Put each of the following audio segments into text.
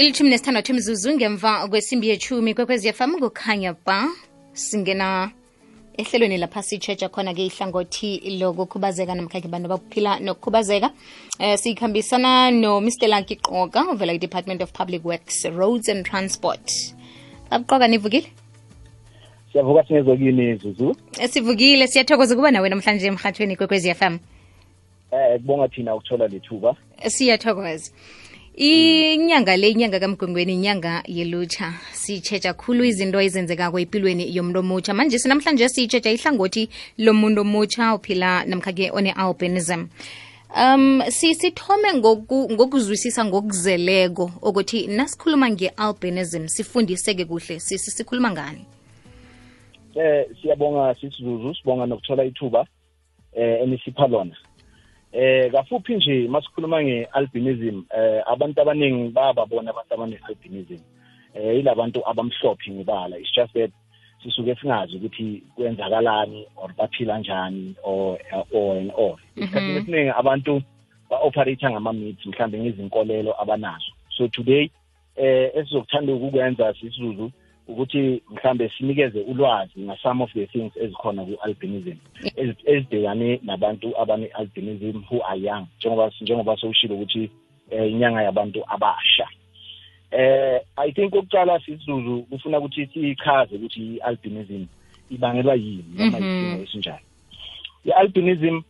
ilithumi nesithandathu mzuzu ngemva kwesimbi yechumi kwekwezi fm kukhanya ba singena ehlelweni lapha sitshetsha khona-ke ihlangothi lokukhubazeka namkhakhe bantu abantu abaphila nokukhubazeka. Eh sikhambisana nomr lucky qoka uvela i-department of public works roads and transport. Babuqoka nivukile? Siyavuka singezokini zuzu. Sivukile siyathokoza ukuba nawe namhlanje emhathweni kwekwezi fm eh kubonga thina ukuthola lethuba siyathokoza inyanga le inyanga kamgwengweni inyanga yelutsha. Sitshetsha khulu izinto ezenzekako empilweni yomuntu omutsha manje sinamhlanje sitshetsha ihlangothi lomuntu omutsha ophila namkha-ke one-albinism um sithome ngokuzwisisa ngokuzeleko ukuthi nasikhuluma nge-albinism sifundiseke kuhle. Sikhuluma ngani? Eh siyabonga sisizuzu sibonga nokuthola ithuba eh enisipha lona eh kafuphi nje masikhuluma nge-albinism eh abantu abaningi bababona abantu abane-albinism eh yilabantu abamhlophe ngibala it's just that sisuke singazi ukuthi kwenzakalani or baphila njani or or and or isikhathi esiningi abantu ba-operate ngama-myths mhlambe ngezinkolelo abanazo. So today eh esizokuthanda ukukwenza sisizuzu ukuthi mhlambe sinikeze ulwazi nga-some of the things ezikhona ku-albinism ezibhekane nabantu abane-albinism who are young njengoba njengoba sewushilo ukuthi um inyanga yabantu abasha. Eh i think okuqala sisizuzu kufuna ukuthi sichaze ukuthi i-albinism ibangelwa yini noma isimo esinjani. I-albinism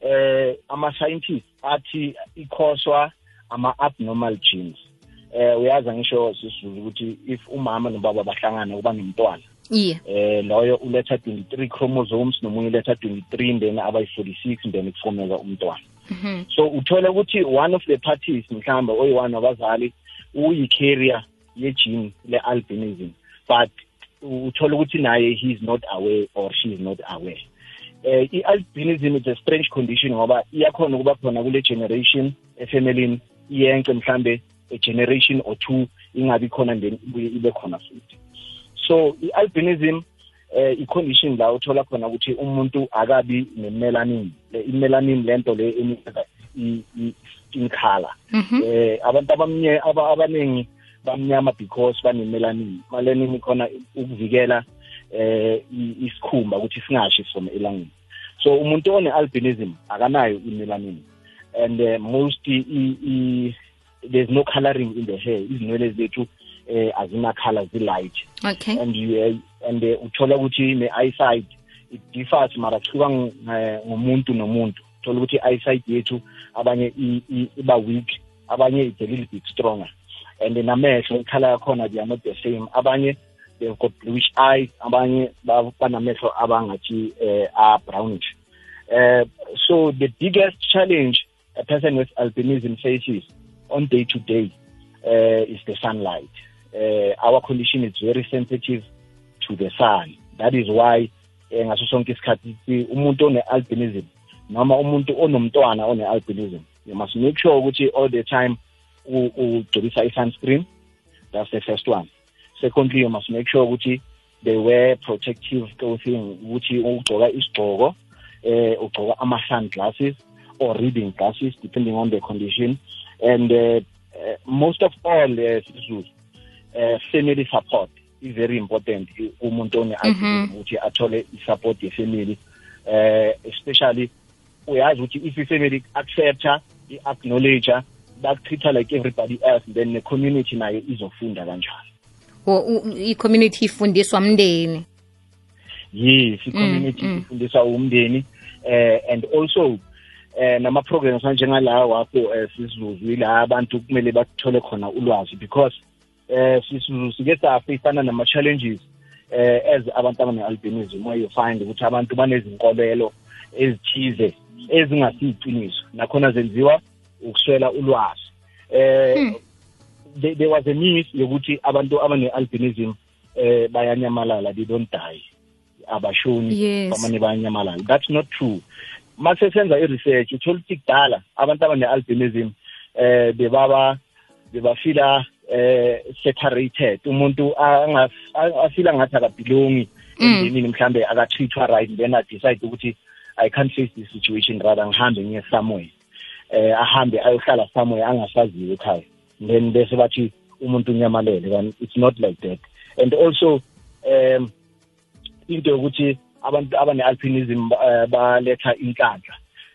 eh ama-scientists athi ikhoswa ama-abnormal genes. Eh uyazi ngisho sisizuzu ukuthi if umama nobaba bahlangana kuba nomntwana yeah. eh loyo uletha 23 chromosomes nomunye uletha 23 then abayi-46 then kufomeka umntwana. Mhm. so uthola ukuthi one of the parties mhlawumbe oyi-one wabazali uyi-carrier ye-gene le-albinism but uthola ukuthi naye he is not aware or she is not aware. Eh i-albinism is a strange condition ngoba iyakhona ukuba khona kule generation efemelini iyenke mhlambe a generation or two ingabi khona then ibe khona futhi. So i-albinism eh i-condition la uthola khona ukuthi umuntu akabi ne-melanin i-melanin lento le enika i-skin color Mhm. eh abantu abamnye aba- abaningi bamnyama because bane-melanin. Melanin khona ukuvikela eh isikhumba ukuthi singashi from elangeni. So umuntu one-albinism akanayo i-melanin. And uh, most i, i, there's no coloring in the hair. Izinwele zethu eh azina color zi-light. Okay. And you uh, and uh, uthola ukuthi ne-eyesight it differs mara kuhluka ng- eh, ngomuntu nomuntu. Uthola ukuthi i-eyesight yethu abanye i- i- iba weak abanye it's a little bit stronger. And then amehlo ikhala yakhona they are not the same. Abanye they've got bluish eyes abanye ba- banamehlo abangathi eh, are brownish. Uh, so the biggest challenge a person with albinism faces on day to day uh, is the sunlight. Uh, our condition is very sensitive to the sun. That is why eh, ngaso sonke isikhathi umuntu one-albinism noma umuntu onomntwana one-albinism you must make sure ukuthi all the time ugcobisa i-sunscreen that's the first one secondly you must make sure ukuthi they wear protective clothing ukuthi ugcoka isigcoko eh ugcoka ama-sun glasses or reading glasses depending on the condition. And uh, uh, most of all uh, uh, family support is very important. Umuntu one-albinism ukuthi athole i-support ye-family uh, especially uyazi ukuthi if i-family accepta i-acknowledge bakutreat-a like everybody else then ne-community nayo izofunda kanjalo i-community ifundiswa mndeni yes i-community mm. ifundiswa umndeni eh and also eh nama programs njengalawa wakho eh, sisizuzu ila abantu kumele bathole khona ulwazi because eh sisizuzu sike safisana nama challenges eh as abantu abane-albinism where you find ukuthi abantu banezinkolelo ezithize ezingasiyiqiniso. Nakhona zenziwa ukuswela ulwazi. Eh Hmm. there, there was a myth yokuthi abantu abane-albinism eh bayanyamalala they don't die. Abashoni Yes. bamane bayanyamalala. That's not true. Mase senza i-research uthola ukuthi kudala abantu abane-albinism eh bebaba bebafila eh separated. Umuntu angas- a- afila ngathi akabelongi Mm. emndenini mhlambe aka-treatwa right then adecide ukuthi i can't face this situation rather ngihambe ngiye somewhere. Eh ahambe ayohlala somewhere angasaziyo ekhaya. Then bese bathi umuntu unyamalele it's not like that. And also um into yokuthi abantu abane-alpinism uh, baletha inhlanhla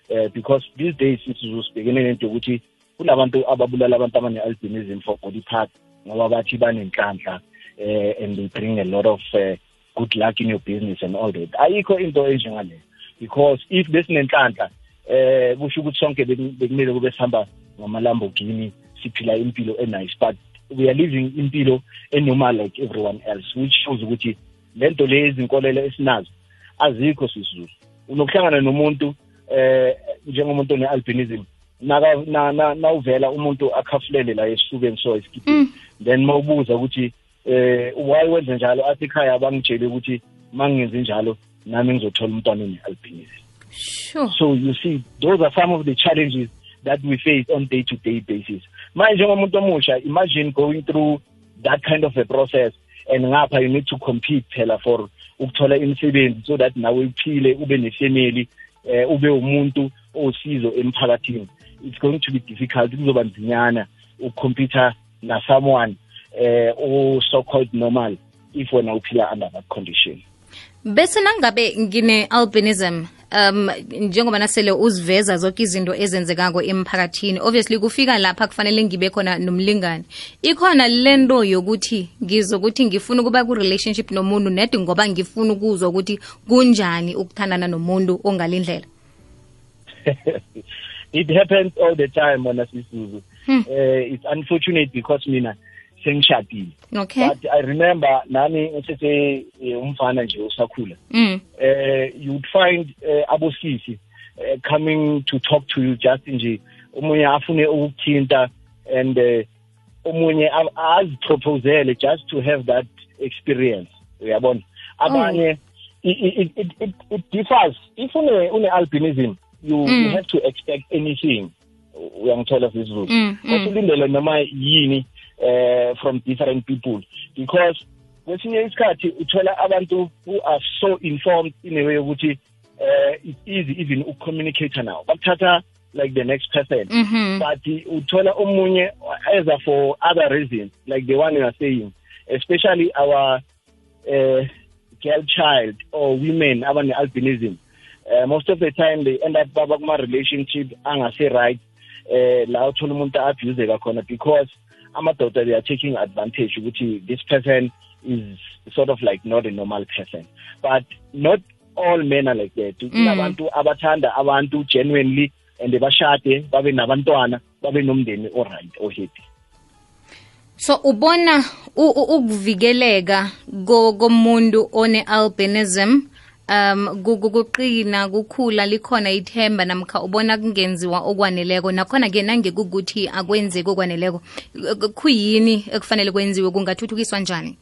uh, because these days sibhekene nento yokuthi kunabantu ababulala abantu abane-albinism for body part ngoba bathi banenhlanhla uh, and they bring a lot of uh, good luck in your business and all that. Ayikho into enjengaleyo because if besinenhlanhla eh kusho ukuthi sonke bekumele kube sihamba ngamalambogini siphila impilo enice but we are living impilo enormal like everyone else which shows ukuthi lento lezi inkolelo esinazo azikho sisizuzu unokuhlangana nomuntu eh njengomuntu one-albinism nawuvela umuntu akhafulele la esifubeni so esikipini mm. then mawubuza ukuthi eh why wenze njalo athi ekhaya abangitshele ukuthi mangingenzi njalo nami ngizothola umntwana one-albinism sure. so you see those are some of the challenges that we face on day to day basis manje njengomuntu omusha imagine going through that kind of a process and ngapha you need to compete phela for ukuthola imisebenzi so that nawe uphile ube nefamily eh ube umuntu osizo emphakathini. It's going to be difficult kuzoba nzinyana ukucompete na someone eh o so called normal if wena uphila under that condition. Bese nangabe ngine albinism um njengoba nasele uziveza zonke izinto ezenzekako emphakathini obviously kufika lapha kufanele ngibe khona nomlingani. Ikhona lento yokuthi ngizokuthi ngifuna ukuba ku-relationship nomuntu nedi ngoba ngifuna ukuzwa ukuthi kunjani ukuthandana nomuntu ongalindlela it happens all the time wona sisuzu hmm. uh, it's unfortunate because mina sengishadile okay but i remember nami ngisese eh, umfana nje usakhula mm. eh you'd find uh, abosisi uh, coming to talk to you just nje umunye afune ukuthinta and uh, umunye aziproposele just to have that experience uyabona abanye oh. it, it, it, it differs if une une albinism you, mm. you have to expect anything uyangithola sizulu mm, mm. ulindele noma yini uh, from different people. Because kwesinye isikhathi uthola abantu who are so informed in a way ukuthi uh, it's easy even ukucommunicate now. Bakuthatha like the next person. Mm -hmm. but uthola omunye either for other reasons like the one you are saying especially our uh, girl child or women abane-albinism. Uh, most of the time they end up baba kuma-relationship angase-right uh, la uthola umuntu a-abuseka khona because amadoda they are taking advantage ukuthi this person is sort of like not a normal person. But not all men are like that. Kunabantu mm. abathanda abantu genuinely and bashade babe nabantwana babe nomndeni oright ohappy. So ubona ukuvikeleka komuntu one-albinism um kuqina kukhula likhona ithemba namkha ubona kungenziwa okwaneleko nakhona-ke nangekukuthi akwenzeki okwaneleko kuyini ekufanele kwenziwe kungathuthukiswa njani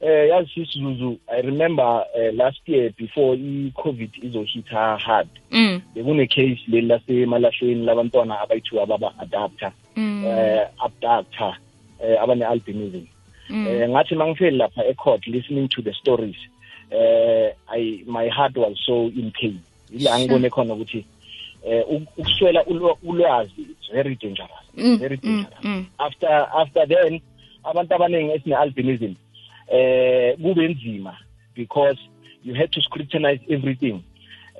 eh yazi sisizuzu i remember uh, last year before i-covid izohitha hard mm. bekune-case leli lasemalahlweni labantwana abayithiwa ababa-adapter mm. uh, abductor uh, abane-albinism mm. uh, ngathi mangifeli lapha e-court listening to the stories uh, I my heart was so in pain. Ila ngibone khona ukuthi eh ukuswela ulwazi it's very dangerous mm, very mm, dangerous. mm, after after then abantu abaningi esine albinism eh kube nzima because you had to scrutinize everything.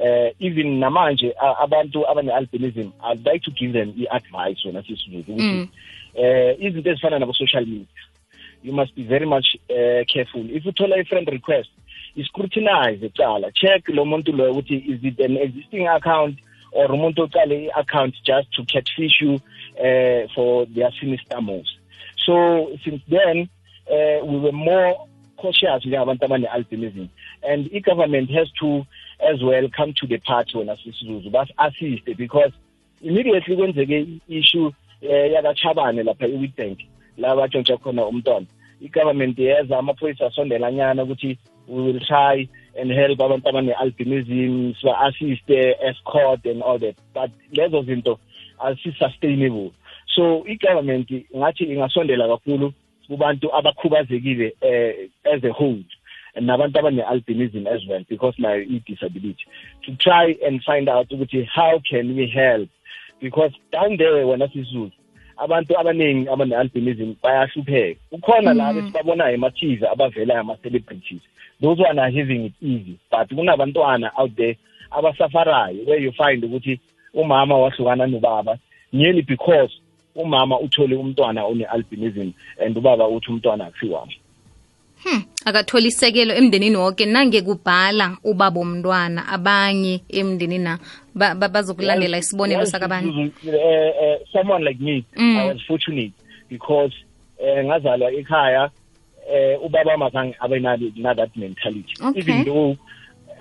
Uh, even namanje abantu abane albinism i'd like to give them i-advice wena sisizulu ukuthi eh izinto ezifana nabo social media you must be very much uh, careful. If uthola i-friend request iscrutinize ecala check lo muntu loyo ukuthi is it an existing account or umuntu ocale i-account just to catfish you uh, for their sinister moves. So since then uh, we were more cautious njengabantu abane-albinism. And i-government has to as well come to the party wena sisizuzu bas-assiste because immediately kwenzeke i-issue um yakachabane lapha e-witbank la batshontsha khona umntwana. I-government yeza amaphoyisa asondelanyana ukuthi we will try and help abantu abane-albinism siba-assiste escort and all that. But lezo zinto asi-sustainable so i-government ngathi ingasondela kakhulu kubantu abakhubazekile eh, as a whole nabantu abane-albinism as well because nayo i-disability. To try and find out ukuthi how can we help because down there wena sisulu abantu abaningi abane-albinism bayahlupheka. Kukhona labo Mm. esibabonayo ema-tv abavelayo ama-celebrities those one are having it easy but kunabantwana out there abasafarayo where you find ukuthi umama wahlukana nobaba. Nearly because umama uthole umntwana one-albinism and ubaba uthi umntwana akusiwami Hmm, akatholi isekelo emndenini wonke nange kubhala ubaba omntwana abanye emndenini na ba- ba- bazokulandela isibonelo Once sakabanye Zuzu, eh, eh, someone like me Mm. i was fortunate because eh, ngazalwa ekhaya eh, ubaba mazange abe nalo na that mentality Okay. even though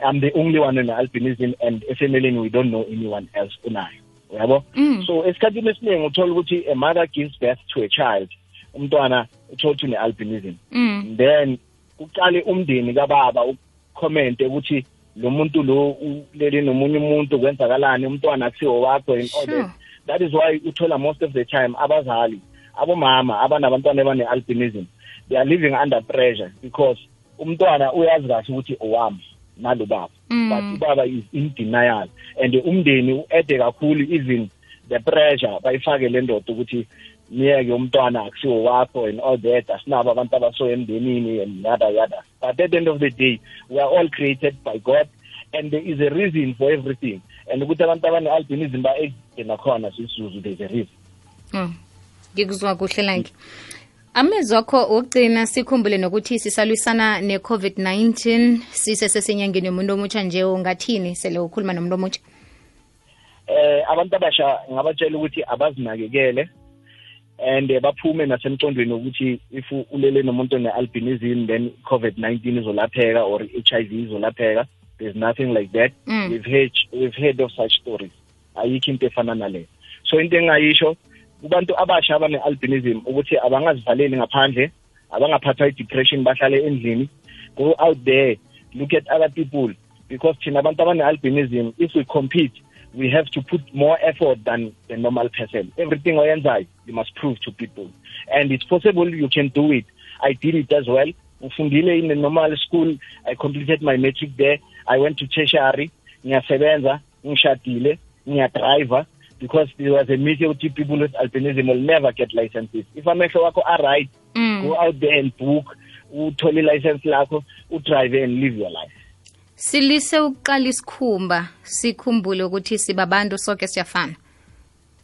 i'm the only one in albinism and efamilini we don't know anyone else unayo uyabo Mm. so esikhathini esiningi uthola ukuthi a mother gives birth to a child umntwana uthola ukuthi une-albinism Mm. then uqale umndeni kababa ukhomente ukuthi lo muntu lo ulele nomunye umuntu kwenzakalani umntwana akusiwo wakho and all that that is why uthola most of the time abazali abomama abanabantwana abane-albinism they are living under pressure because umntwana uyazi kahle ukuthi owami nalo baba Mm. but ubaba is in denial and umndeni u-ede kakhulu even the pressure bayifake le ndoda ukuthi niyeke umntwana akusiwo wakho and all that asinabo abantu abaso emndenini and yada yada. But at the end of the day we are all created by god and there is a reason for everything. And ukuthi abantu abane-albinism ba-existe nakhona sisizuzu there's a reason. Mm. ngikuzwa kuhle lanke amezwi akho wokugcina sikhumbule nokuthi sisalwisana ne-covid-19 sisesesenyangeni yomuntu omutsha nje ungathini sele ukhuluma nomuntu omutsha? Eh abantu abasha ngabatshela ukuthi abazinakekele. And eh, baphume nasemcondweni ukuthi if ulele nomuntu one-albinism then covid-19 izolapheka or i-HIV izolapheka. There's nothing like that. Mm. we've heard we've heard of such stories. Ayikho into efana naleyo so into engayisho kubantu abasha abane-albinism ukuthi abangazivaleli ngaphandle abangaphathwa i-depression bahlale endlini. Go out there look at other people because thina abantu abane-albinism if we compete we have to put more effort than the normal person. Everything oyenzayo you must prove to people. And it's possible you can do it. I did it as well. In the normal school. I completed my metric there. I went to tertiary. Ngiyasebenza ngishadile ngiyadriver because there was a ukuthi people with albinism. Will never get licenses. If amehlo wakho are-right Mm. go out there and book uthole ilicense lakho udrive and live your life silise ukuqala isikhumba sikhumbule ukuthi sibabantu sonke siyafana.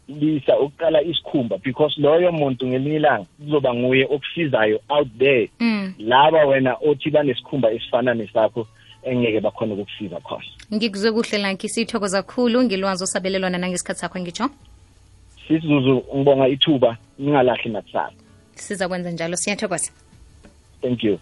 Lisa ukuqala isikhumba because loyo muntu ngelinye ilanga kuzoba nguye okusizayo out there. Mm. laba wena othi banesikhumba esifana nesakho engeke bakhona ukukusiza khona. Ngikuzwe kuhle lanki. Sithokoza kakhulu. Ngilwazi osabelelwana nangesikhathi sakho ngitsho. Sisizuzu ngibonga ithuba ningalahli nakusasa. Siza kwenza njalo. Siyathokoza. Thank you